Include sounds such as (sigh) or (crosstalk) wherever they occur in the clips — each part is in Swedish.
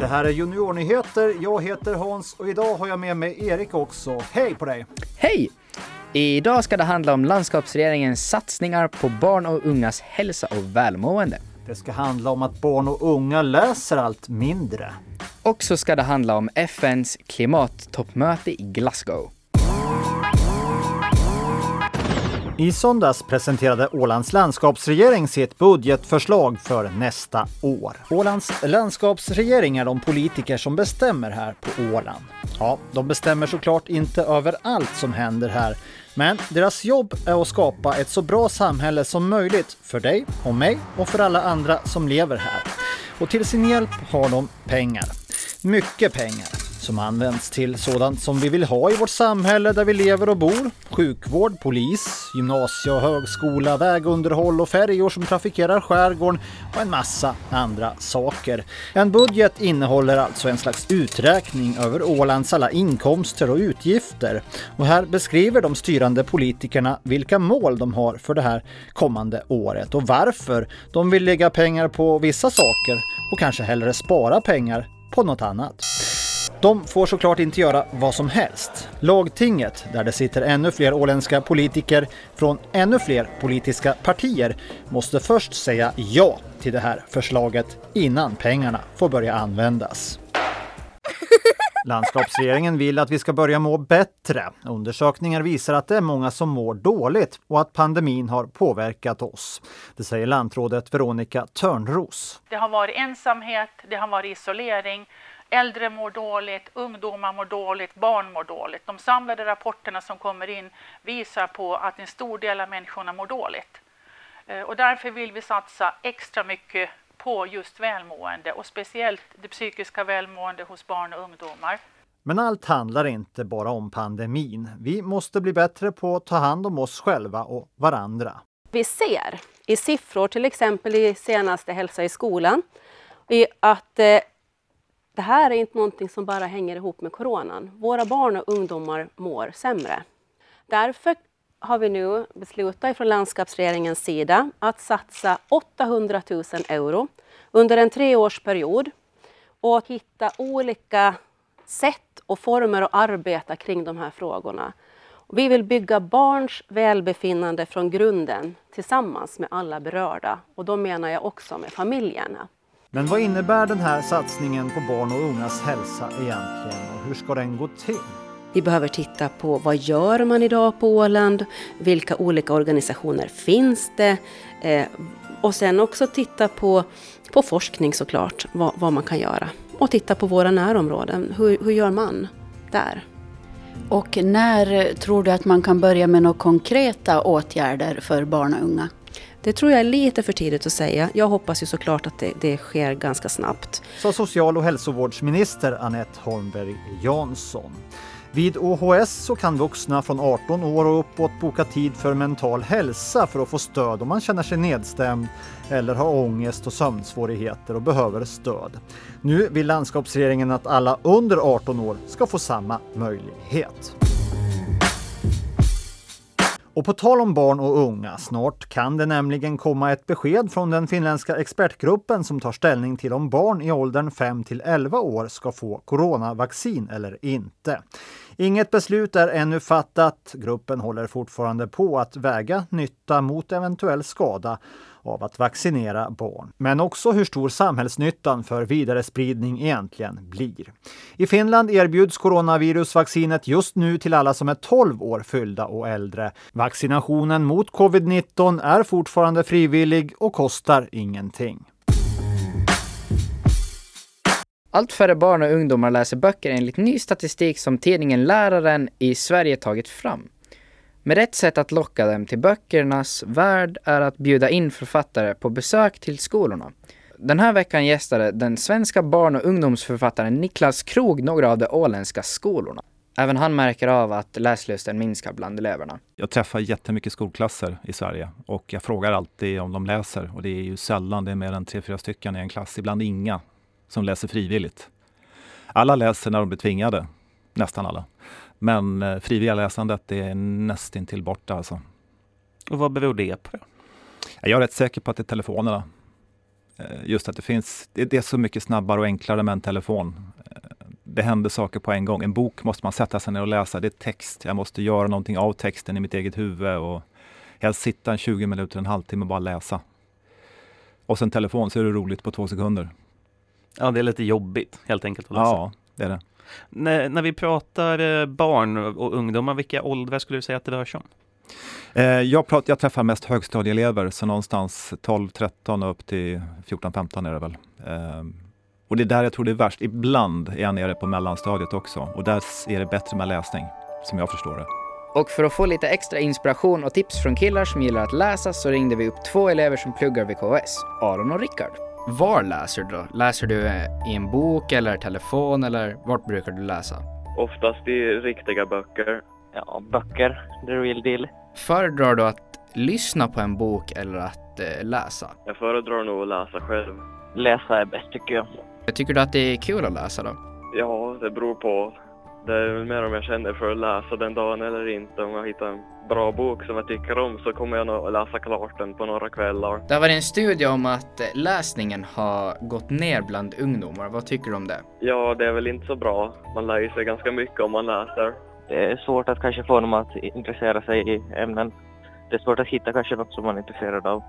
Det här är Juniornyheter. Jag heter Hans och idag har jag med mig Erik också. Hej på dig! Hej! Idag ska det handla om landskapsregeringens satsningar på barn och ungas hälsa och välmående. Det ska handla om att barn och unga läser allt mindre. Och så ska det handla om FNs klimattoppmöte i Glasgow. I söndags presenterade Ålands landskapsregering sitt budgetförslag för nästa år. Ålands landskapsregering är de politiker som bestämmer här på Åland. Ja, de bestämmer såklart inte över allt som händer här, men deras jobb är att skapa ett så bra samhälle som möjligt för dig och mig och för alla andra som lever här. Och till sin hjälp har de pengar. Mycket pengar som används till sådant som vi vill ha i vårt samhälle där vi lever och bor. Sjukvård, polis, gymnasie och högskola, vägunderhåll och färjor som trafikerar skärgården och en massa andra saker. En budget innehåller alltså en slags uträkning över Ålands alla inkomster och utgifter. Och här beskriver de styrande politikerna vilka mål de har för det här kommande året och varför de vill lägga pengar på vissa saker och kanske hellre spara pengar på något annat. De får såklart inte göra vad som helst. Lagtinget, där det sitter ännu fler åländska politiker från ännu fler politiska partier, måste först säga ja till det här förslaget innan pengarna får börja användas. (laughs) Landskapsregeringen vill att vi ska börja må bättre. Undersökningar visar att det är många som mår dåligt och att pandemin har påverkat oss. Det säger lantrådet Veronica Törnros. Det har varit ensamhet, det har varit isolering Äldre mår dåligt, ungdomar mår dåligt, barn mår dåligt. De samlade rapporterna som kommer in visar på att en stor del av människorna mår dåligt. Eh, och därför vill vi satsa extra mycket på just välmående och speciellt det psykiska välmående hos barn och ungdomar. Men allt handlar inte bara om pandemin. Vi måste bli bättre på att ta hand om oss själva och varandra. Vi ser i siffror, till exempel i senaste Hälsa i skolan, att eh, det här är inte någonting som bara hänger ihop med coronan. Våra barn och ungdomar mår sämre. Därför har vi nu beslutat från landskapsregeringens sida att satsa 800 000 euro under en treårsperiod och hitta olika sätt och former att arbeta kring de här frågorna. Vi vill bygga barns välbefinnande från grunden tillsammans med alla berörda och då menar jag också med familjerna. Men vad innebär den här satsningen på barn och ungas hälsa egentligen och hur ska den gå till? Vi behöver titta på vad gör man idag på Åland? Vilka olika organisationer finns det? Eh, och sen också titta på, på forskning såklart, vad, vad man kan göra. Och titta på våra närområden. Hur, hur gör man där? Och när tror du att man kan börja med några konkreta åtgärder för barn och unga? Det tror jag är lite för tidigt att säga. Jag hoppas ju såklart att det, det sker ganska snabbt. Sa social och hälsovårdsminister Annette Holmberg Jansson. Vid OHS så kan vuxna från 18 år och uppåt boka tid för mental hälsa för att få stöd om man känner sig nedstämd eller har ångest och sömnsvårigheter och behöver stöd. Nu vill landskapsregeringen att alla under 18 år ska få samma möjlighet. Och på tal om barn och unga, snart kan det nämligen komma ett besked från den finländska expertgruppen som tar ställning till om barn i åldern 5 till 11 år ska få coronavaccin eller inte. Inget beslut är ännu fattat. Gruppen håller fortfarande på att väga nytta mot eventuell skada av att vaccinera barn. Men också hur stor samhällsnyttan för vidarespridning egentligen blir. I Finland erbjuds coronavirusvaccinet just nu till alla som är 12 år fyllda och äldre. Vaccinationen mot covid-19 är fortfarande frivillig och kostar ingenting. Allt färre barn och ungdomar läser böcker enligt ny statistik som tidningen Läraren i Sverige tagit fram. Med rätt sätt att locka dem till böckernas värld är att bjuda in författare på besök till skolorna. Den här veckan gästade den svenska barn och ungdomsförfattaren Niklas Krog några av de åländska skolorna. Även han märker av att läslusten minskar bland eleverna. Jag träffar jättemycket skolklasser i Sverige och jag frågar alltid om de läser och det är ju sällan det är mer än tre, fyra stycken i en klass, ibland inga som läser frivilligt. Alla läser när de blir tvingade, nästan alla. Men eh, frivilliga läsandet är nästintill borta alltså. Och vad beror det på? Jag är rätt säker på att det är telefonerna. Eh, just att det finns, det är så mycket snabbare och enklare med en telefon. Eh, det händer saker på en gång. En bok måste man sätta sig ner och läsa. Det är text. Jag måste göra någonting av texten i mitt eget huvud och helst sitta en 20 minuter, en halvtimme och bara läsa. Och sen telefon så är det roligt på två sekunder. Ja, det är lite jobbigt helt enkelt att läsa. Ja, det är det. När, när vi pratar eh, barn och ungdomar, vilka åldrar skulle du säga att det rör sig om? Eh, jag, pratar, jag träffar mest högstadieelever, så någonstans 12-13 och upp till 14-15 är det väl. Eh, och det är där jag tror det är värst. Ibland är jag nere på mellanstadiet också och där är det bättre med läsning, som jag förstår det. Och för att få lite extra inspiration och tips från killar som gillar att läsa så ringde vi upp två elever som pluggar vid KS, Aron och Rickard. Var läser du då? Läser du i en bok eller telefon eller vart brukar du läsa? Oftast i riktiga böcker. Ja, böcker, the real deal. Föredrar du att lyssna på en bok eller att eh, läsa? Jag föredrar nog att läsa själv. Läsa är bäst tycker jag. Tycker du att det är kul att läsa då? Ja, det beror på. Det är väl mer om jag känner för att läsa den dagen eller inte. Om jag hittar en bra bok som jag tycker om så kommer jag nog att läsa klart den på några kvällar. Det har varit en studie om att läsningen har gått ner bland ungdomar. Vad tycker du om det? Ja, det är väl inte så bra. Man lär sig ganska mycket om man läser. Det är svårt att kanske få dem att intressera sig i ämnen. Det är svårt att hitta kanske något som man är intresserad av.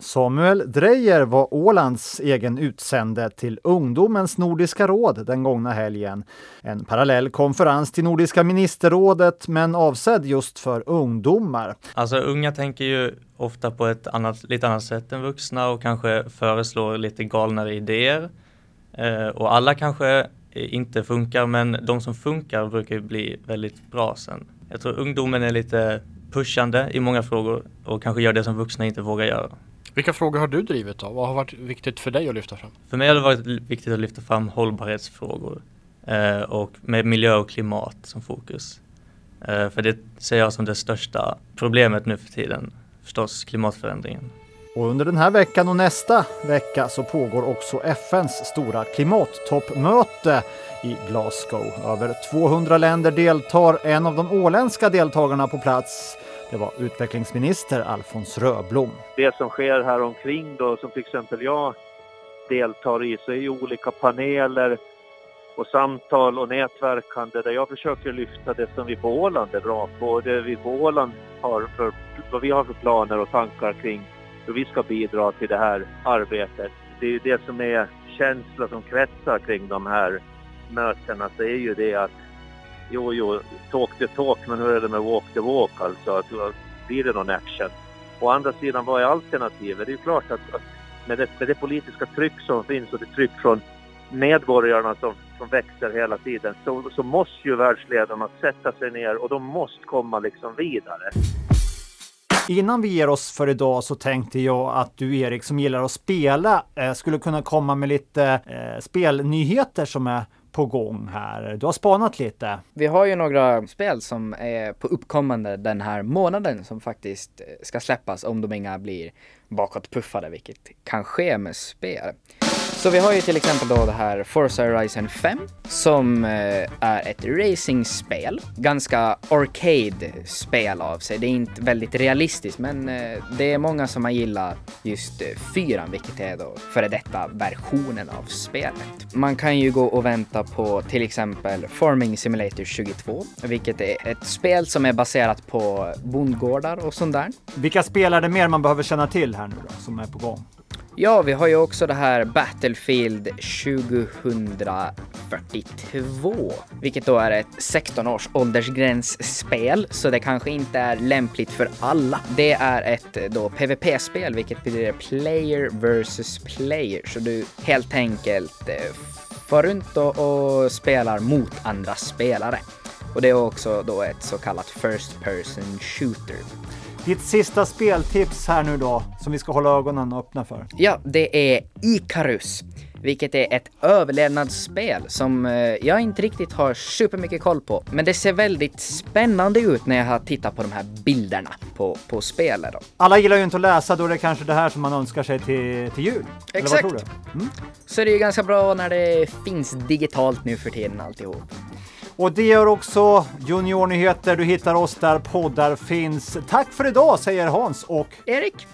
Samuel Dreyer var Ålands egen utsände till Ungdomens Nordiska råd den gångna helgen. En parallell konferens till Nordiska ministerrådet men avsedd just för ungdomar. Alltså unga tänker ju ofta på ett annat, lite annat sätt än vuxna och kanske föreslår lite galnare idéer. Eh, och alla kanske inte funkar men de som funkar brukar ju bli väldigt bra sen. Jag tror ungdomen är lite pushande i många frågor och kanske gör det som vuxna inte vågar göra. Vilka frågor har du drivit då? Vad har varit viktigt för dig att lyfta fram? För mig har det varit viktigt att lyfta fram hållbarhetsfrågor eh, och med miljö och klimat som fokus. Eh, för det ser jag som det största problemet nu för tiden, förstås klimatförändringen. Och under den här veckan och nästa vecka så pågår också FNs stora klimattoppmöte i Glasgow. Över 200 länder deltar. En av de åländska deltagarna på plats det var utvecklingsminister Alfons Röblom. Det som sker här omkring då, som till exempel jag deltar i, så är ju olika paneler och samtal och nätverkande där jag försöker lyfta det som vi på Åland är bra på. Det vi på Åland har för, vad vi har för planer och tankar kring hur vi ska bidra till det här arbetet. Det är ju det som är känslan som kretsar kring de här mötena, så är ju det att jo, jo, talk the talk, men hur är det med walk the walk alltså? Att, blir det någon action? Å andra sidan, vad är alternativet? Det är klart att, att med, det, med det politiska tryck som finns och det tryck från medborgarna som, som växer hela tiden så, så måste ju världsledarna sätta sig ner och de måste komma liksom vidare. Innan vi ger oss för idag så tänkte jag att du Erik som gillar att spela eh, skulle kunna komma med lite eh, spelnyheter som är på gång här. Du har spanat lite. Vi har ju några spel som är på uppkommande den här månaden som faktiskt eh, ska släppas om de inga blir bakåtpuffade, vilket kan ske med spel. Så vi har ju till exempel då det här Forza Horizon 5 som eh, är ett racingspel. Ganska arcade-spel av sig. Det är inte väldigt realistiskt men eh, det är många som har gillat just eh, fyran vilket är då före detta versionen av spelet. Man kan ju gå och vänta på till exempel Farming Simulator 22 vilket är ett spel som är baserat på bondgårdar och sånt där. Vilka spel är det mer man behöver känna till här nu då som är på gång? Ja, vi har ju också det här Battlefield 2042, vilket då är ett 16 års åldersgränsspel, så det kanske inte är lämpligt för alla. Det är ett då PVP-spel, vilket betyder player versus player, så du helt enkelt eh, far runt och, och spelar mot andra spelare. Och det är också då ett så kallat First Person Shooter. Ditt sista speltips här nu då, som vi ska hålla ögonen öppna för? Ja, det är Icarus. Vilket är ett överlevnadsspel som eh, jag inte riktigt har supermycket koll på. Men det ser väldigt spännande ut när jag har tittat på de här bilderna på, på spelet. Då. Alla gillar ju inte att läsa, då är det kanske det här som man önskar sig till, till jul. Exakt. Eller vad tror du? Mm? Så det är ju ganska bra när det finns digitalt nu för tiden alltihop. Och det gör också Juniornyheter. Du hittar oss där poddar finns. Tack för idag säger Hans och Erik.